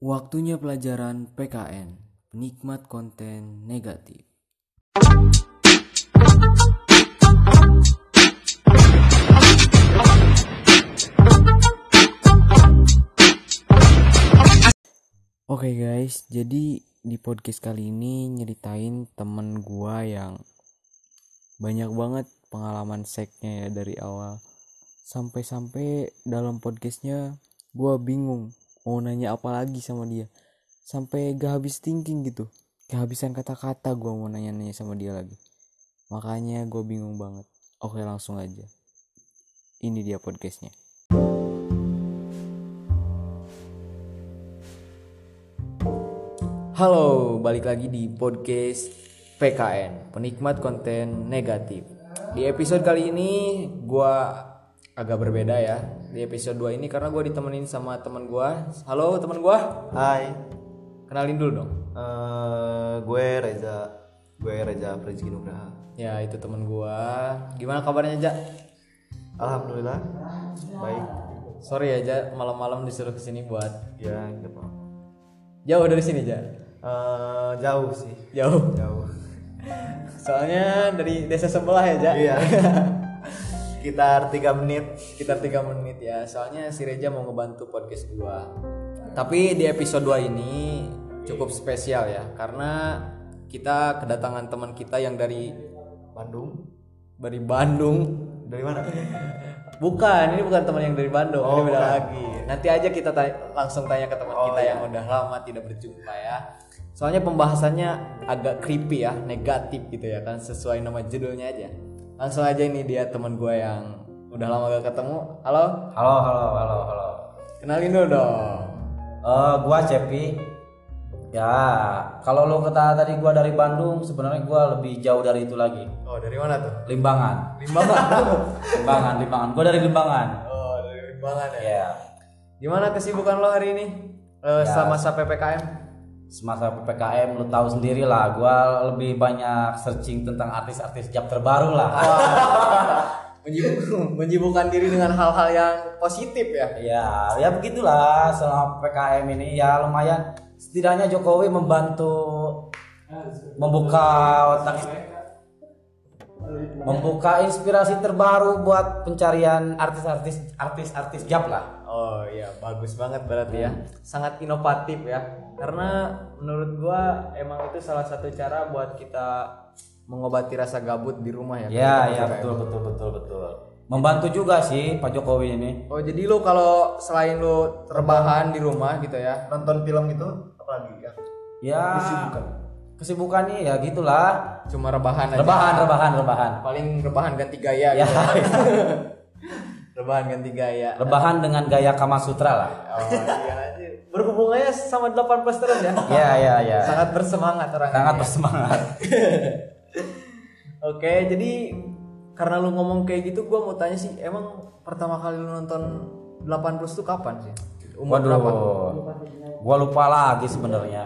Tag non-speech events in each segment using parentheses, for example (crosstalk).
Waktunya pelajaran PKN, penikmat konten negatif. Oke guys, jadi di podcast kali ini nyeritain temen gua yang banyak banget pengalaman seknya ya dari awal sampai-sampai dalam podcastnya gua bingung mau nanya apa lagi sama dia. Sampai gak habis thinking gitu. Kehabisan kata-kata gua mau nanya-nanya sama dia lagi. Makanya gue bingung banget. Oke langsung aja. Ini dia podcastnya. Halo, balik lagi di podcast PKN, penikmat konten negatif. Di episode kali ini gua agak berbeda ya. Di episode 2 ini karena gua ditemenin sama teman gua. Halo teman gua, Hai, kenalin dulu dong. eh, gue Reza, gue Reza Prezki Nugraha. Ya, itu teman gua. Gimana kabarnya, Ja? Alhamdulillah, baik. Sorry ya, Ja, malam-malam disuruh ke sini buat Ya, nggak apa. jauh dari sini, Ja. Eh, jauh sih, Jauh. jauh. Soalnya dari desa sebelah ya, Ja. Iya. (laughs) Sekitar tiga menit. sekitar 3 menit ya soalnya si Reja mau ngebantu podcast gua tapi di episode 2 ini cukup spesial ya karena kita kedatangan teman kita yang dari Bandung. dari Bandung Dari mana? bukan ini bukan teman yang dari Bandung Oh, ini beda bukan. lagi nanti aja kita tanya- langsung tanya ke teman Oh, kita iya. yang udah lama tidak berjumpa ya soalnya pembahasannya agak creepy ya negatif gitu ya kan sesuai nama judulnya aja langsung aja ini dia teman gua yang udah lama gak ketemu halo Halo, halo, halo, halo. kenalin dulu dong Eh, gua Cepi. Ya, kalau lo kata tadi gua dari Bandung, sebenarnya gua lebih jauh dari itu lagi. Oh dari mana tuh? Limbangan. Limbangan. (laughs) Limbangan, Limbangan. Gua dari Limbangan. oh dari Limbangan ya. Ya. Gimana kesibukan lo hari ini? Eh, Ya. Selama masa ppkm? Semasa PPKM lo tahu sendiri lah, gua lebih banyak searching tentang artis-artis jab terbaru lah. Menyibuk, menyibukkan diri dengan hal-hal yang positif ya. Ya, ya begitulah selama PPKM ini ya lumayan setidaknya Jokowi membantu membuka otak membuka inspirasi terbaru buat pencarian artis-artis artis-artis jab lah. Oh iya bagus banget berarti ya. Sangat inovatif ya. Karena menurut gua emang itu salah satu cara buat kita mengobati rasa gabut di rumah ya. Ya, ketika ya PPKM. betul betul betul betul. Membantu juga sih Pak Jokowi ini. Oh jadi lo kalau selain lo rebahan di rumah gitu ya, Nonton film itu apa lagi ya? Ya kesibukannya ya gitulah. cuma rebahan aja. Rebahan, rebahan, rebahan. Paling rebahan ganti gaya Ya, gitu. (laughs) rebahan ganti gaya. rebahan dengan gaya Kama Sutra lah. (laughs) Oh iya aja. Berhubungannya sama 18 plus terus ya. Ya, ya, ya. Sangat bersemangat orang Sangat ini. bersemangat. (laughs) Oke, jadi karena lu ngomong kayak gitu gua mau tanya sih, emang pertama kali lu nonton 8 plus itu kapan sih? Umur Waduh, berapa? gua lupa lagi sebenarnya.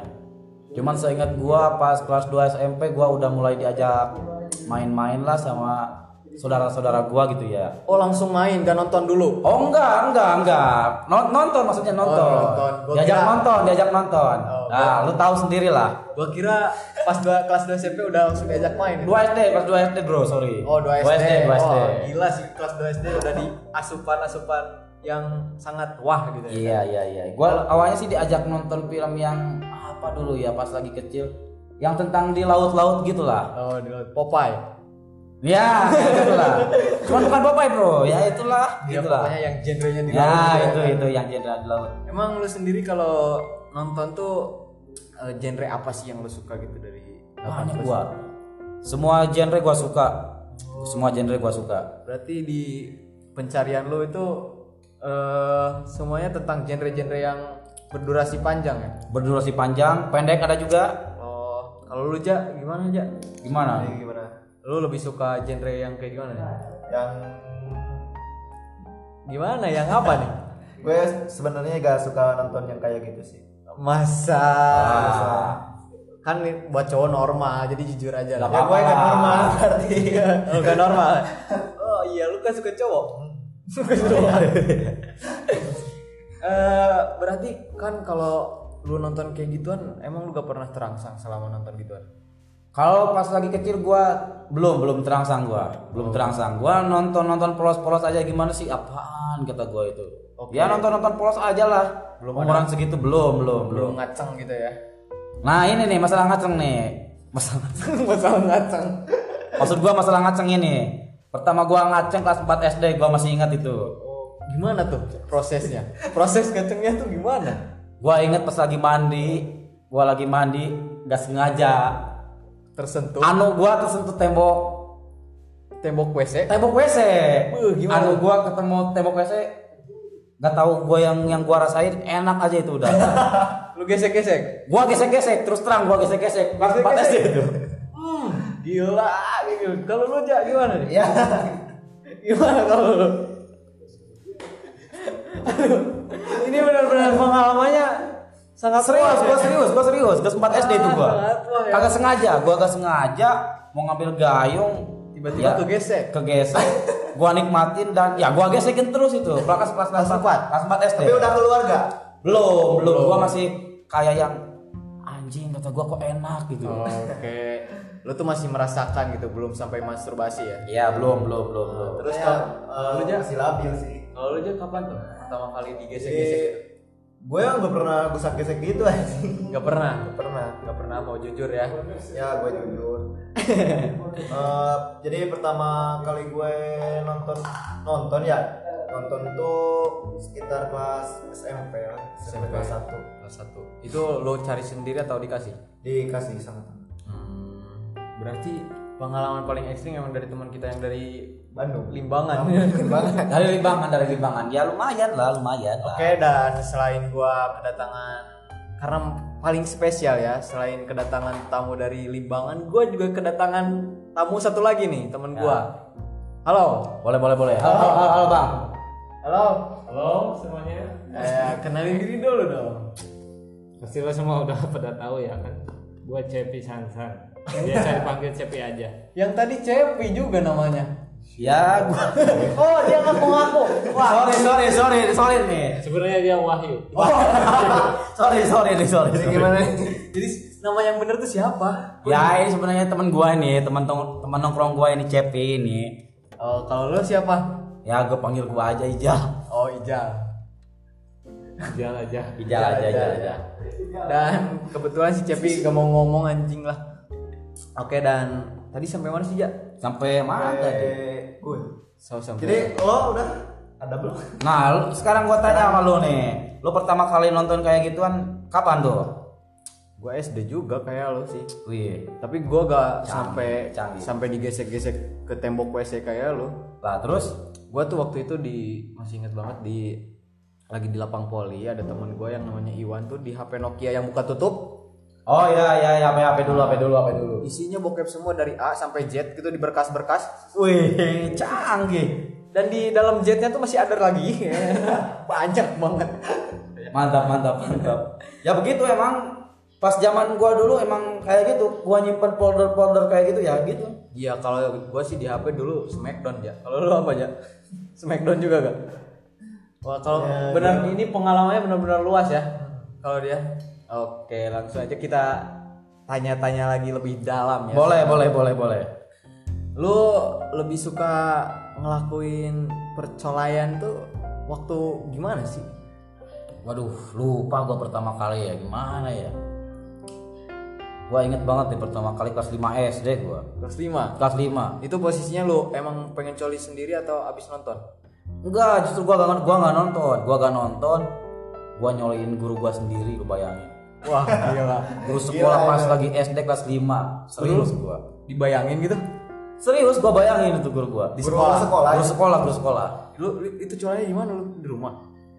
Cuman seingat gua pas kelas 2 SMP gua udah mulai diajak main-main lah sama saudara-saudara gua gitu ya. Oh, langsung main, gak nonton dulu. Oh enggak, enggak, enggak. Non- nonton maksudnya nonton. Oh, nonton. Gua Diajak kira- nonton, diajak nonton. Oh, nah, lu tahu sendiri lah. Gua kira pas dua, kelas 2 SMP udah langsung diajak main. 2 SD, kelas 2 SD, Bro, sorry. Oh, 2 SD. 2 SD, 2 SD. Oh, gila sih kelas 2 SD udah di asupan-asupan yang sangat wah gitu ya. Iya iya iya. Gua awalnya sih diajak nonton film yang apa dulu ya pas lagi kecil, yang tentang di laut-laut gitulah. Oh, di laut. Popeye. Ya, itulah. Cuman bukan Popeye bro, ya itulah, Ya, gitulah. pokoknya yang genrenya di Ya laut. itu itu yang genre di laut. Emang lu sendiri kalau nonton tuh eh, genre apa sih yang lu suka gitu dari Banyak gua. Semua genre gua suka. Semua genre gua suka. Berarti di pencarian lu itu eh semuanya tentang genre-genre yang berdurasi panjang ya? Berdurasi panjang, pendek ada juga. Oh, kalau lu Ja, gimana Ja? Gimana? Ini gimana? Lu lebih suka genre yang kayak gimana nih? Yang Gimana yang apa nih? gue sebenarnya gak suka nonton yang kayak gitu sih. Masa Ah. kan buat cowok normal jadi jujur aja lah. Gak apa-apa gue lah. normal berarti lu gak normal oh iya lu kan suka cowok suka cowok (laughs) Eh, berarti kan kalau lu nonton kayak gituan emang lu gak pernah terangsang selama nonton gituan Kalau pas lagi kecil gua belum belum terangsang gua, belum terangsang. Gua nonton nonton polos-polos aja gimana sih apaan kata gua itu. Ya nonton nonton polos aja lah. Belum Umuran segitu belum belum belum. ngaceng gitu ya Nah ini nih masalah ngaceng nih. Masalah (laughs) masalah ngaceng maksud gua masalah ngaceng ini. Pertama gua ngaceng kelas 4 SD gua masih ingat itu. oh, gimana tuh prosesnya proses ngacengnya tuh gimana Gua inget pas lagi mandi, gua lagi mandi gak sengaja. Tersentuh Anu gua tersentuh tembok tembok WC tembok WC. Beuh, gimana? Anu gua ketemu tembok WC nggak tahu gua yang yang gua rasain enak aja itu udah. (laughs) lu gesek-gesek gua gesek-gesek terus terang gua gesek-gesek. Kelas 4 SD itu. hmm, gila gitu kalau lu ja gimana nih Ya. (laughs) gimana kalau lu Aduh, ini benar-benar pengalamannya sangat Serius, gua serius, gua serius. Kelas 4 SD itu gua. ya. Kagak sengaja, gua kagak sengaja mau ngambil gayung tiba-tiba ya, kegesek kegesek. gua nikmatin dan ya gua gesekin terus itu. Kelas kelas kelas 4. Kelas 4 SD. Tapi udah keluar gak? belum, belum. Gua masih kayak yang anjing kata gua kok enak gitu. oke lu tuh masih merasakan gitu belum sampai masturbasi ya Iya, belum, belum, belum, belum. terus ya, kalau lu masih labil sih. kalau lu aja kapan tuh pertama kali Jadi digesek-gesek gue yang gak pernah gusak gesek gitu (laughs) aja. nggak pernah? Nggak pernah. Nggak pernah mau jujur ya? Ya gue jujur. (laughs) Eh, jadi pertama kali gue nonton nonton ya nonton tuh sekitar kelas SMP lah, SMP kelas 1 kelas satu. Itu lo cari sendiri atau dikasih? Dikasih sama teman. berarti pengalaman paling ekstrim emang dari teman kita yang dari Bandung. Limbangan Dari Limbangan, (laughs) dari Limbangan. Ya lumayan lah, lumayan lah. Oke dan selain gua kedatangan karena paling spesial ya selain kedatangan tamu dari Limbangan, gua juga kedatangan tamu satu lagi nih temen gua. Halo. Boleh, boleh, boleh. Halo, halo, halo, halo, Bang. Halo. Halo semuanya. Eh, kenalin diri dulu dong. Pasti lo semua udah (laughs) pada tahu ya kan. Gua Cepi Sansan. Biasa dipanggil Cepi aja. Yang tadi Cepi juga namanya. Ya, gua. (laughs) Oh dia ngaku-ngaku. Wah. sorry, sorry, sorry, sorry nih. Sebenarnya dia Wahyu. (laughs) sorry, sorry nih, sorry. sorry. Gimana? Jadi nama yang bener tuh siapa? Ya, ini sebenarnya teman gua ini, teman tong- teman nongkrong gua ini Cepi ini. Oh kalau lo siapa? Ya, gua panggil gua aja Ijal. Oh Ijal. Jalan aja. Ijal aja, Ijal aja. Dan kebetulan si Cepi gak mau ngomong anjing lah. Oke dan tadi sampai mana sih Ja? Sampai mana tadi? Gue. So, sampai Jadi lo udah ada belum? Nah, sekarang gua tanya sama lu nih. Lu pertama kali nonton kayak gituan kapan tuh? gue SD juga kayak lo sih. Wih. Tapi gue gak Canggih, sampai canggih. sampai digesek-gesek ke tembok WC kayak lo. Lah, terus Gue tuh waktu itu di masih inget banget di lagi di lapang poli ada temen gue yang namanya Iwan tuh di HP Nokia yang buka tutup Oh ya ya ya, apa apa dulu, apa dulu, apa dulu. isinya bokep semua dari A sampai Z gitu di berkas-berkas Wih, canggih. dan di dalam jetnya tuh masih ada lagi (laughs) banyak banget Mantap, mantap, mantap. Ya begitu emang pas zaman gua dulu emang kayak gitu. Gua nyimpen folder-folder kayak gitu ya gitu. Iya kalau gue sih di HP dulu Smackdown ya. Kalau lu apa aja? Smackdown juga gak? Wah kalau Ya, benar ini pengalamannya benar-benar luas ya. Kalau dia. Oke langsung aja kita tanya-tanya lagi lebih dalam ya. Boleh, boleh, boleh, boleh. Lu lebih suka ngelakuin percolayan tuh waktu gimana sih? Waduh, lupa gua pertama kali ya gimana ya. Gua inget banget nih pertama kali kelas 5 SD gua. Kelas 5 Kelas 5. Itu posisinya lu emang pengen coli sendiri atau abis nonton? Enggak, justru gua gak, gua gak nonton. Gua gak nonton. Gua nyoliin guru gua sendiri, lu bayangin. Wah gila. Guru sekolah pas lagi SD kelas 5. Serius gua. Dibayangin gitu? Serius gua bayangin itu guru gua. Di Guru sekolah. sekolah. Guru sekolah, guru sekolah. Lu, itu colinya di mana lu? Di rumah?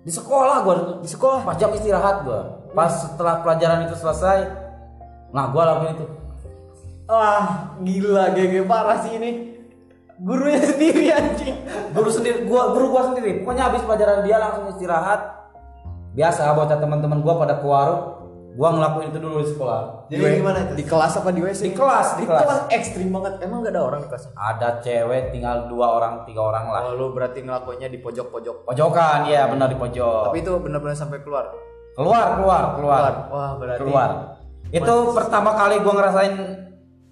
Di sekolah gua, di sekolah pas jam istirahat gua. Pas setelah pelajaran itu selesai, nah gua lakuin itu. Wah, gila GG parah sih ini. Gurunya (laughs) sendiri anjing. Guru sendiri, gua guru gua sendiri. Pokoknya habis pelajaran dia langsung istirahat. Biasa bocah teman-teman gua pada ke warung, gua ngelakuin itu dulu di sekolah. Jadi gimana itu? Di kelas apa di WC? Di kelas, di kelas. ekstrim banget. Emang gak ada orang di kelas? Ada cewek tinggal dua orang, tiga orang lah. Oh, lu berarti ngelakuinnya di pojok-pojok. Pojokan, ya benar di pojok. Tapi itu benar-benar sampai keluar. keluar keluar keluar Wah, berarti keluar itu pertama kali gua ngerasain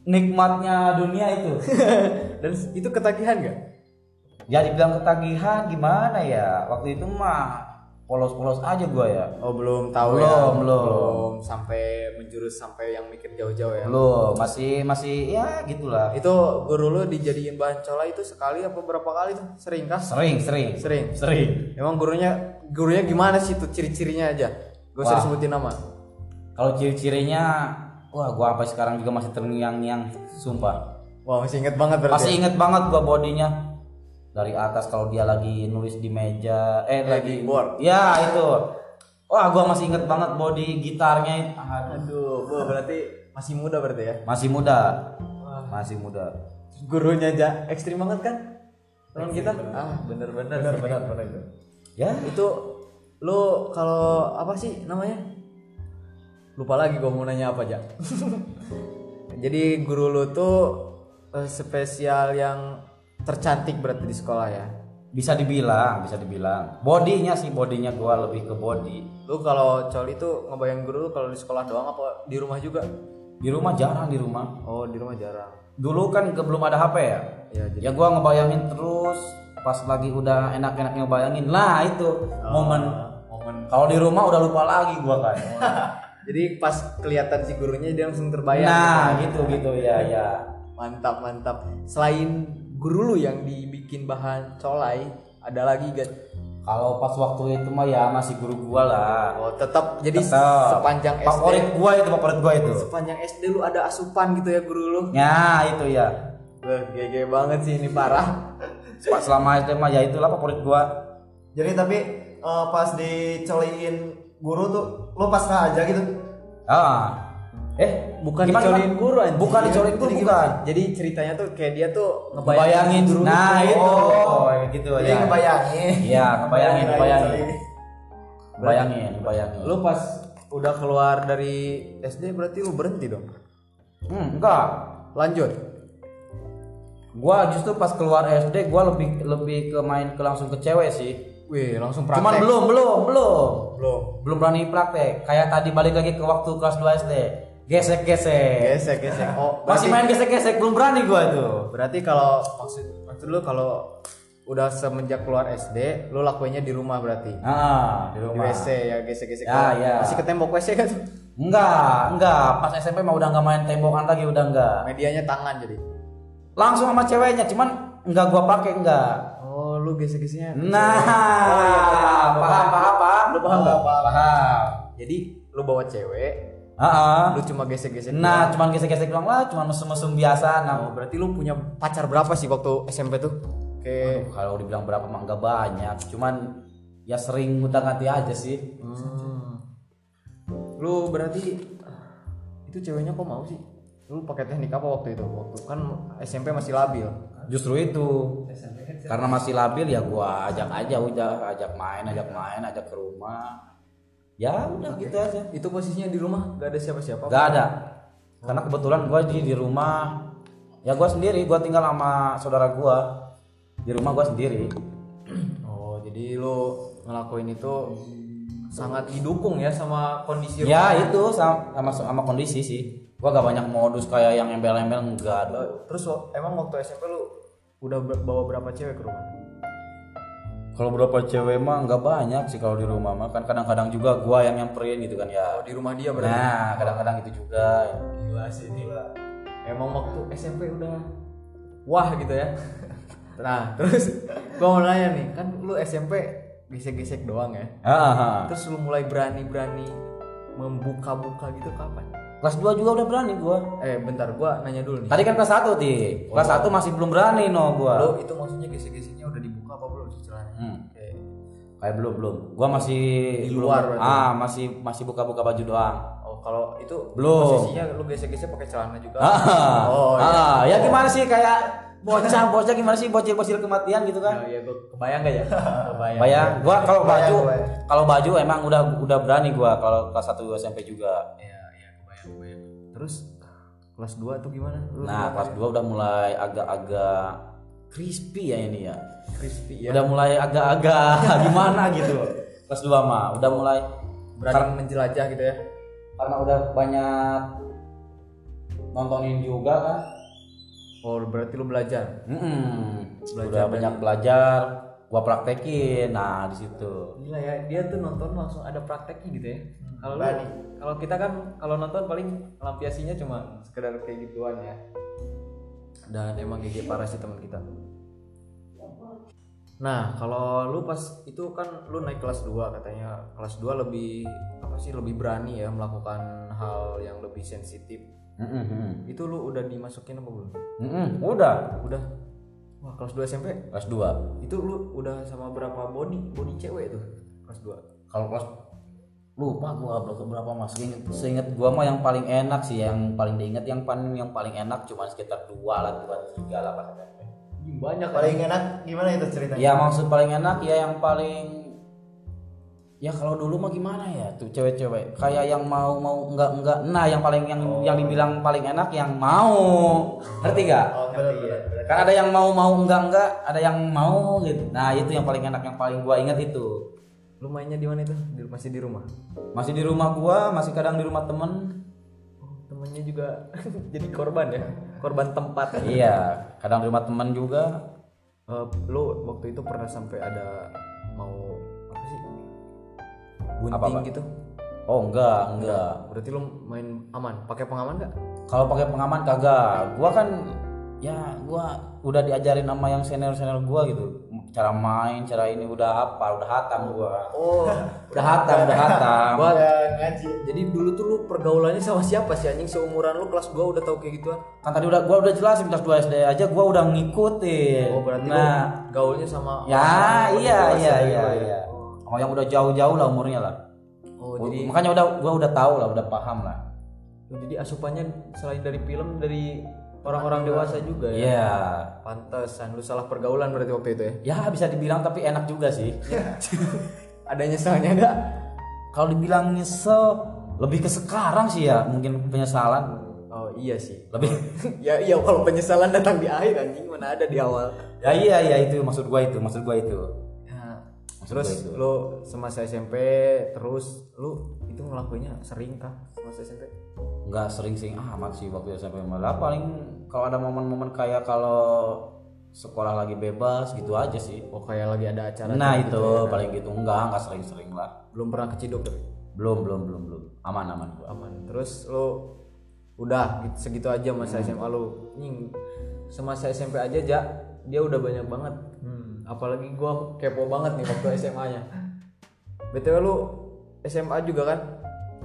nikmatnya dunia itu (laughs) dan itu ketagihan gak? ya dibilang ketagihan gimana ya waktu itu mah polos-polos aja gua ya Oh, belum tahu Belum, ya. belum. sampai menjurus sampai yang mikir jauh-jauh ya. lo masih masih ya gitulah Itu guru lu dijadiin bahan cola itu sekali apa berapa kali tuh? Sering kah? sering sering Sering. sering Emang gurunya gurunya gimana sih tuh ciri-cirinya aja? Gak usah Wah. disebutin nama. kalau ciri-cirinya wah gua sampai sekarang juga masih terngiang-ngiang sumpah Wah, masih inget banget berarti. masih inget banget gua bodinya dari atas kalau dia lagi nulis di meja eh lagi board. ya itu wah gua masih inget banget body gitarnya. Aduh, Aduh, wah, berarti masih muda berarti ya. masih muda masih muda Gurunya aja ekstrim banget kan? Teman kita? Ah, bener-bener. Bener, bener, bener, itu. ya Itu lu kalau apa sih namanya? Lupa lagi gua mau nanya apa aja. (laughs) Jadi guru lu tuh eh, spesial yang tercantik berarti di sekolah ya. bisa dibilang bisa dibilang bodinya sih bodinya gua lebih ke body Lu kalau coli tuh ngebayang guru lu kalau di sekolah doang apa di rumah juga? di rumah jarang di rumah Oh, di rumah jarang. dulu kan ke- belum ada HP ya Ya, jadi ya gua ngebayangin terus pas lagi udah enak-enak ngebayangin lah itu momen momen kalau di rumah udah lupa lagi gua kan (laughs) Jadi pas kelihatan si gurunya dia langsung terbayang. nah gitu gitu ya ya Mantap, mantap. Selain guru lu yang dibikin bahan colai, ada lagi gak? kalau pas waktu itu mah ya masih guru gua lah Oh, tetap jadi Tetap. sepanjang SD. favorit gua itu favorit gua itu Sepanjang SD lu ada asupan gitu ya guru lu. ya itu ya Wah, gege banget sih ini parah. (laughs) Pas selama SD mah ya itulah favorit gua Jadi tapi eh, pas dicoliin guru tuh lu pasrah aja gitu. ah eh Bukan gimana, gimana? guru anjing. bukan dicoliin guru Jadi bukan? Jadi ceritanya tuh kayak dia tuh ngebayangin guru nah tuh. itu Oh. gitu Jadi ya ngebayangin. iya ngebayangin ngebayangin Ngebayangin. ngebayangin ngebayangin Lu pas udah keluar dari SD berarti lu berhenti dong. hmm, enggak Lanjut. gua justru pas keluar SD gua lebih lebih ke main ke langsung ke cewek sih Wih, langsung praktek. cuman belum belum belum Belum. belum berani praktek kayak tadi balik lagi ke waktu kelas 2 SD gesek gesek Gesek, gesek. Oh, masih main gesek gesek belum berani gua itu Berarti kalau maksud maksud lu kalau udah semenjak keluar SD, lu lakuinnya di rumah berarti. ah di Di rumah WC ya gesek-gesek. Ya, ya. Masih ke tembok WC kan tuh? enggak enggak pas SMP mah udah nggak main tembokan lagi udah enggak Medianya tangan jadi. langsung sama ceweknya cuman enggak gua pakai enggak Oh, lu gesek-geseknya. nah Oh, iya, iya. paham paham paham Lu paham nggak? paham Jadi lu bawa cewek, Ah, ah. lu cuma gesek-gesek. nah cuman gesek-gesek doang lah cuman mesum-mesum biasa nah Oh, berarti lu punya pacar berapa sih waktu SMP tuh? Kayak Aduh, kalau dibilang berapa mah enggak banyak cuman ya sering ngutang ganti aja sih Hmm. Lu berarti itu ceweknya kok mau sih? Lu pakai teknik apa waktu itu? Waktu kan SMP masih labil. justru itu karena masih labil ya gua ajak aja udah ajak main ajak main ajak ke rumah ya udah gitu aja Itu posisinya di rumah gak ada siapa-siapa. Gak ada. Karena kebetulan gue di di rumah ya gue sendiri, gue tinggal sama saudara gue di rumah gue sendiri. Oh, jadi lu ngelakuin itu sangat didukung ya sama kondisi Ya itu sama sama, sama kondisi sih. Gue gak banyak modus kayak yang embel-embel enggak. aduh. Terus emang waktu SMP lu udah bawa berapa cewek ke rumah? Kalau berapa cewek mah nggak banyak sih kalau di rumah mah kan kadang-kadang juga gue yang nyamperin gitu kan ya. Oh, di rumah dia berarti. Nah kadang-kadang itu juga. Gila sih gila. Emang waktu SMP udah wah gitu ya. Nah, terus gua mau nanya nih, kan lu SMP gesek-gesek doang ya. Ah, ah, ah. Terus lu mulai berani-berani membuka-buka gitu kapan? Kelas 2 juga udah berani gue. Eh, bentar gua nanya dulu nih. Tadi kan kelas 1 ti. Kelas 1 masih belum berani no gue. Lu itu maksudnya gesek-geseknya udah dibuka apa belum sih celananya? Hmm. Oke. Kayak belum belum. Gua masih Di belum- luar berarti? Ah, masih masih buka-buka baju doang. Oh, kalau itu Belum. posisinya lu gesek-gesek pakai celana juga. Ah, Oh, iya. ah, ya gimana sih kayak bocah bocah gimana sih bocil-bocil kematian gitu kan? Ya, ya gua kebayang gak ya? (laughs) kebayang. Bayang, gua kalau baju kalau baju emang udah udah berani gua kalau kelas 1 SMP juga. Iya, iya. Terus kelas 2 tuh gimana? Lu Nah, kelas 2 udah mulai agak-agak crispy ya ini ya. crispy ya. Udah mulai agak-agak (laughs) gimana gitu. Kelas 2 mah udah mulai berani menjelajah gitu ya karena udah banyak nontonin juga kan oh berarti lu belajar Mm-mm. Belajar udah banyak belajar gua praktekin. Nah di situ. Gila ya dia tuh nonton langsung ada prakteknya gitu ya. Kalau Berani. kalau kita kan kalau nonton paling lampiasinya cuma sekedar kayak gituan ya. Dan emang GG parah sih teman kita. Nah kalau lu pas itu kan lu naik kelas 2 katanya. Kelas 2 lebih apa sih lebih berani ya melakukan hal yang lebih sensitif. Mm-mm. itu lu udah dimasukin apa belum? Mm-mm. udah udah wah kelas 2 SMP kelas 2 itu lu udah sama berapa body body cewek tuh kelas 2 kalau kelas lupa gua berapa berapa mas. Seinget, seinget gua mah yang paling enak sih yang paling diinget yang paling yang paling enak cuma sekitar dua lah dua tiga lah pas SMP. banyak paling enak gimana itu ceritanya? Ya maksud paling enak ya yang paling ya kalau dulu mah gimana ya tuh cewek-cewek? Kayak yang mau mau enggak enggak nah yang paling yang yang dibilang paling enak yang mau. Ngerti gak oh ya kan ada yang mau mau enggak enggak ada yang mau gitu. Nah itu yang paling enak yang paling gua inget itu. Lu mainnya di mana itu? Di- masih di rumah? Masih di rumah gua masih kadang di rumah temen. Temennya juga (laughs) jadi korban ya? Korban tempat. Iya kadang di rumah temen juga. Eh, lu waktu itu pernah sampai ada mau bunting Apa, Pak? gitu. Oh enggak enggak. berarti lu main aman. Pakai pengaman gak kalau pakai pengaman kagak. Gua kan ya gua udah diajarin sama yang senior senior gua gitu. Cara main cara ini udah apa udah hatam gua. Oh. (laughs) Udah hatam udah hatam. Gua- ya ngaji. Jadi dulu tuh lu pergaulannya sama siapa sih anjing? Seumuran lu kelas 2 udah tahu kayak gituan? Kan tadi udah gua udah jelasin kelas 2 SD aja gua udah ngikutin. Oh berarti nah. gaulnya sama ya iya iya iya ya? iya sama yang udah jauh-jauh lah umurnya lah. Oh jadi makanya udah gua udah tahu lah udah paham lah. Oh, jadi asupannya selain dari film dari orang-orang dewasa juga ya? Iya. Pantesan lu salah pergaulan berarti waktu itu ya? Ya bisa dibilang tapi enak juga sih. (laughs) Ada nyeselnya enggak kalau dibilang nyesel lebih ke sekarang sih ya mungkin penyesalan. Oh iya sih. Lebih (laughs) ya iya kalau penyesalan datang di akhir anjing mana ada di awal. Ya iya iya itu maksud gua itu maksud gua itu terus itu. lu semasa SMP terus lu itu ngelakuinnya sering kah semasa SMP nggak sering-sering amat sih waktu SMP malah paling kalau ada momen-momen kayak kalau sekolah lagi bebas gitu aja sih. Oh kayak lagi ada acara nah gitu itu ya. paling gitu. Enggak enggak sering-sering lah. Belum pernah keciduk tapi? Belum belum belum belum. Aman aman gua. Aman. Terus lu udah gitu, segitu aja masa SMA lu. Nying semasa SMP aja ja dia udah banyak banget. hmm, apalagi gua kepo banget nih waktu SMA nya btw lu SMA juga kan?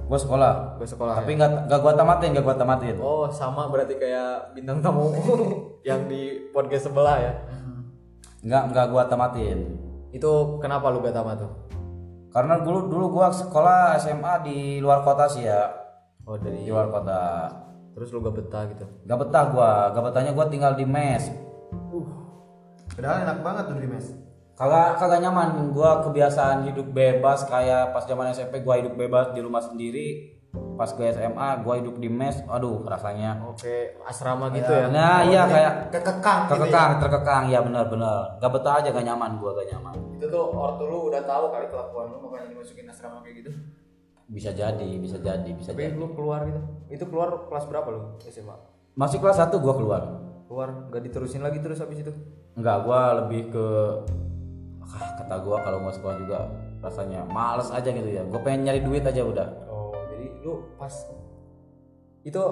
Gua sekolah. Gua sekolah tapi nggak nggak gua tamatin nggak gua tamatin. Oh sama berarti kayak bintang tamu (laughs) yang di podcast sebelah ya? Nggak nggak gua tamatin. Itu kenapa lu gak tamat tuh? Karena dulu dulu gua sekolah SMA di luar kota sih ya. Oh dari di luar kota. Terus lu gak betah gitu? Gak betah gua. Gak betahnya gua tinggal di mes padahal enak banget tuh di mes. Kagak kagak nyaman. Gua kebiasaan hidup bebas kayak pas zaman SMP gua hidup bebas di rumah sendiri. Pas gue SMA gua hidup di mes aduh rasanya. Oke asrama gitu ya? Nah iya kayak kekekang gitu ya. kekekang terkekang. Ya benar benar. Gak betah aja gak nyaman. Gua gak nyaman. Itu tuh ortu lu udah tahu kali kelakuan lu makanya dimasukin asrama kayak gitu? Bisa jadi bisa jadi bisa tapi jadi. lu keluar gitu? Itu keluar kelas berapa lu SMA masih kelas 1 gua keluar. Keluar gak diterusin lagi terus habis itu enggak gua lebih ke ah, kata gua kalau mau sekolah juga rasanya males aja gitu ya. Gua pengen nyari duit aja udah. Oh jadi lu pas itu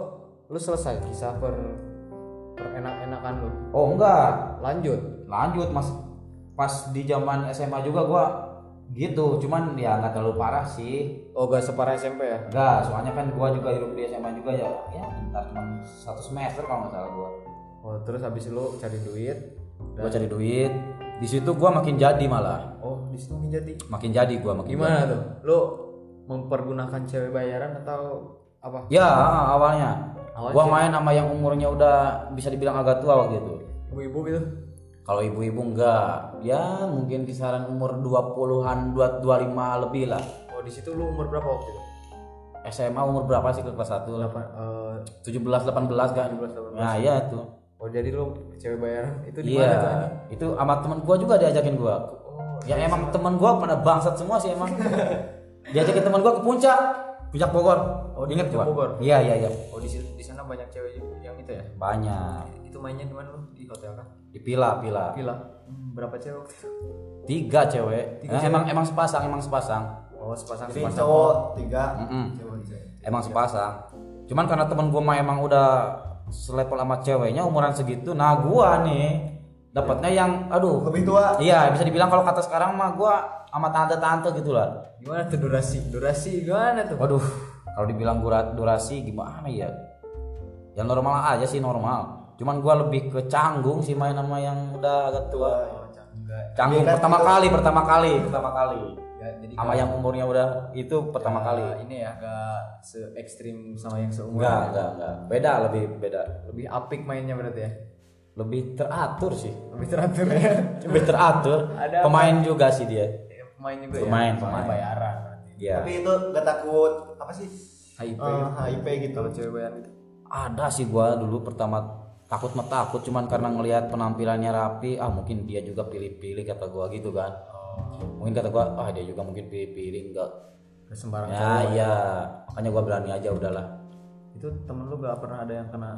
lu selesai kisah per per enak-enakan lu? Oh enggak. Lanjut? Lanjut mas. Pas di zaman SMA juga gua gitu cuman ya nggak terlalu parah sih. Oh gak separah SMP ya? Enggak soalnya kan gua juga hidup di SMA juga ya ya bentar cuma satu semester kalau nggak salah gua. Oh terus habis lu cari duit gua cari duit. Di situ gua makin jadi malah. Oh di situ makin jadi? Makin jadi gua makin gimana jadi. tuh? Lu mempergunakan cewek bayaran atau apa? Ya awalnya. Awalnya gua sih- main sama yang umurnya udah bisa dibilang agak tua waktu itu. Ibu-ibu gitu? Kalau ibu-ibu enggak. Ya mungkin kisaran umur 20-an 25 lebih lah. Oh di situ lu umur berapa waktu itu? SMA umur berapa sih ke kelas 1 Delapan, eh, 17 18 kan? 17, 18. nah iya tuh oh jadi lu cewek bayaran itu di mana tuh iya anjing? itu sama temen gua juga diajakin gua oh ya emang temen gua pada bangsat semua sih emang (laughs) diajakin teman gua ke puncak puncak Bogor Oh, di inget Puncak gua Bogor? iya iya iya Oh di di sana banyak cewek yang itu ya? banyak Itu mainnya di mana lu? Di hotel kah? di pila pila Villa. Hmm, berapa cewek waktu itu? tiga cewek Eh, emang emang sepasang emang sepasang Oh sepasang Jadi sepasang. cowok tiga, Mm-mm. cewek cewek. emang sepasang cuman karena teman gua mah emang udah selevel sama ceweknya umuran segitu nah gua nih dapatnya yang aduh Lebih tua. iya bisa dibilang kalau kata sekarang mah gua sama tante-tante gitu lah Gimana tuh durasi? Durasi gimana tuh? waduh kalau dibilang dura- durasi gimana ya ya normal aja sih normal cuman gua lebih ke canggung sih main sama yang udah agak tua Enggak. canggung kan, pertama kali pertama kali pertama kali Ya, jadi sama yang umurnya udah itu pertama kali ini ya gak se ekstrim sama yang seumuran. enggak enggak enggak beda lebih beda Lebih apik mainnya berarti ya. lebih teratur sih Lebih teratur ya. (laughs) lebih teratur Ada pemain juga sih dia Pemain juga Pemain, ya. pemain. bayaran berarti. ya Tapi itu gak takut apa sih? HIP. Eh, HIP gitu. Kalau cewek bayaran gitu. ada sih gua dulu pertama takut mah takut cuman karena ngelihat penampilannya rapi ah mungkin dia juga pilih-pilih kata gua gitu kan mungkin kata gua ah dia juga mungkin pilih-pilih enggak Gak sembarang ya cowok. iya makanya gua berani aja udahlah Itu temen lu gak pernah ada yang kena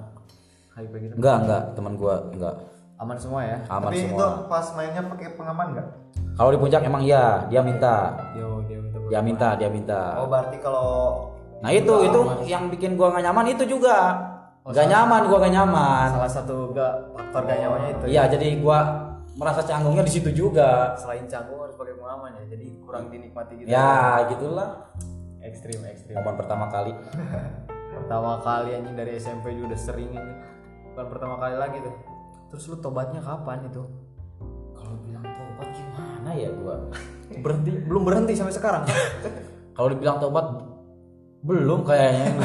HIP gitu? enggak enggak teman gua enggak Aman semua ya? aman Tapi itu semua pas mainnya pakai pengaman nggak? kalau di puncak emang iya dia minta Yo, dia minta dia minta dia minta Oh berarti kalau nah itu itu yang bikin gua nggak nyaman itu juga nggak nyaman gua nggak nyaman salah satu gak faktor gak nyamannya itu. ya? iya jadi gua merasa canggungnya di situ juga Selain canggung harus pakai pengaman ya. Jadi kurang dinikmati gitu. ya gitulah Ekstrim, ekstrim. momen pertama kali (laughs) Pertama kali anjing dari SMP juga udah sering ini. Bukan pertama kali lagi tuh. Terus lu tobatnya kapan itu? kalau bilang tobat gimana ya gua (laughs) Berhenti, belum berhenti sampai sekarang. (laughs) kalau dibilang tobat belum kayaknya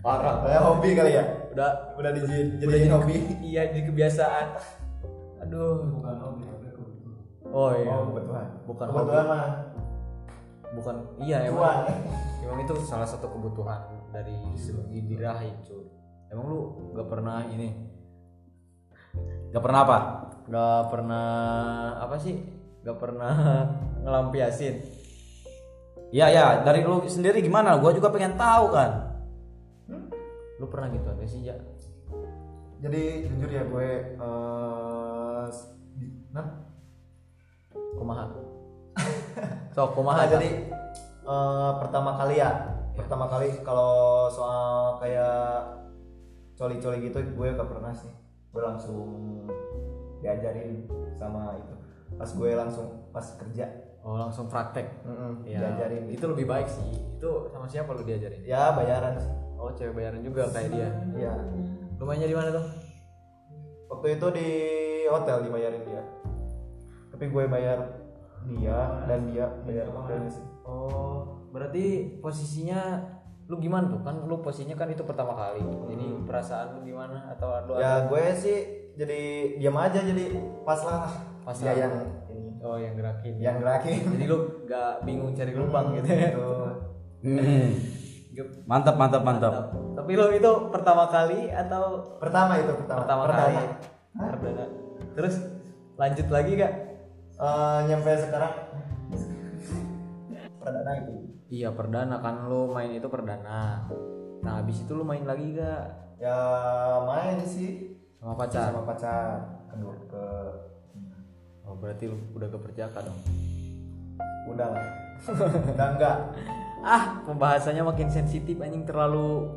Parah. kayak hobi kali ya? Udah Udah di udah jadi hobi. Iya, jadi kebiasaan. Aduh. Oh iya. Oh. Bukan hobi. mah. Bukan iya emang. Emang itu salah satu kebutuhan dari segi birahi cuy. Emang lu gak pernah ini nggak pernah apa gak pernah apa sih gak pernah (laughs) ngelampiasin ya ya dari lu sendiri gimana gua juga pengen tahu kan lu pernah gitu gak sih ya Jadi jujur ya gue eh di- nah, kumaha? (laughs) Sok Nah, kumaha jadi eh, pertama kali ya, pertama kali kalau soal kayak coli-coli gitu gue gak pernah sih. Gue langsung diajarin sama itu. Pas gue langsung pas kerja, oh langsung praktek? Mm-mm, ya diajarin. itu lebih baik sih. Itu sama siapa lu diajarin? Ya bayaran sih. oh cewek bayaran juga kayak dia? Iya. rumahnya di mana tuh? Waktu itu di hotel dibayarin dia. Tapi gue bayar dia dan dia bayar hotelnya sih. oh berarti posisinya lu gimana tuh kan lu posisinya kan itu pertama kali jadi perasaan lu gimana atau lu ada Ya gue sih jadi diam aja jadi pas lah. Pas dia lah. yang ini oh yang gerakin yang gerakin. jadi lu gak bingung cari lubang gitu ya Gitu. Hmm. mantap mantap mantap tapi lu itu pertama kali atau Pertama itu pertama. pertama, kali perdana terus lanjut lagi gak Eh, nyampe sekarang? Perdana itu. iya perdana kan. Lu main itu perdana. Nah habis itu lu main lagi gak Ya main sih. Sama pacar? sama pacar. Kedua ke oh berarti lu udah keperjaka dong? Udah lah. udah enggak. (laughs) ah pembahasannya makin sensitif anjing. Terlalu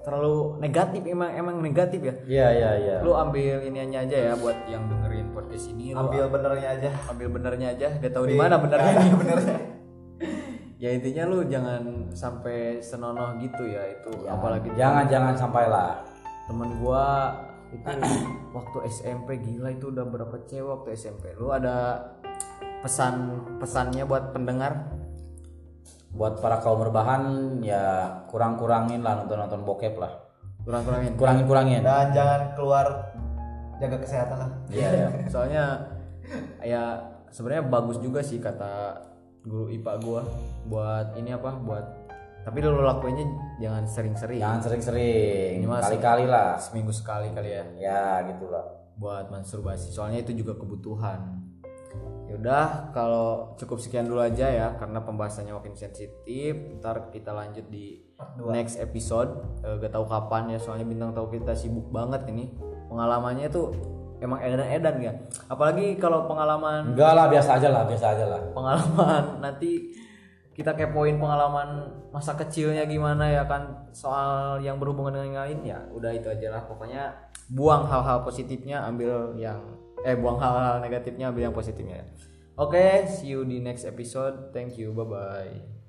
terlalu negatif emang emang negatif ya? Iya iya iya. Lu ambil iniannya aja ya buat yang dengerin podcast ini lu Ambil benernya aja. ambil benernya aja gak tahu di mana benernya. (laughs) Nggak ada benernya. ya intinya lu jangan sampai senonoh gitu ya itu apalagi jangan jangan sampai lah. temen gua itu (coughs) waktu SMP gila itu udah berapa cewek waktu SMP lu ada pesan pesannya buat pendengar buat para kaum berbahan ya kurang kurangin lah nonton nonton bokep lah. Kurang kurangin kurangin kurangin Dan jangan keluar jaga kesehatan lah. iya iya. (laughs) Soalnya ya sebenarnya bagus juga sih kata guru IPA gua. Buat ini apa buat tapi lu lakuinnya jangan sering-sering. Jangan sering-sering. Kali-kali lah. seminggu sekali kali ya. Ya gitulah buat masturbasi. Soalnya itu juga kebutuhan Yaudah, kalau cukup sekian dulu aja ya, karena pembahasannya makin sensitif. Ntar kita lanjut di next episode. Eh, gak tahu kapan ya, soalnya bintang tahu kita sibuk banget ini. Pengalamannya tuh emang edan-edan ya. Apalagi kalau pengalaman Enggak lah, biasa aja lah, biasa aja lah. pengalaman (laughs) nanti kita kepoin pengalaman masa kecilnya gimana ya kan soal yang berhubungan dengan yang lain ya udah itu aja lah pokoknya buang hal-hal positifnya ambil yang eh buang hal-hal negatifnya ambil yang positifnya. Oke see you di next episode. Thank you bye bye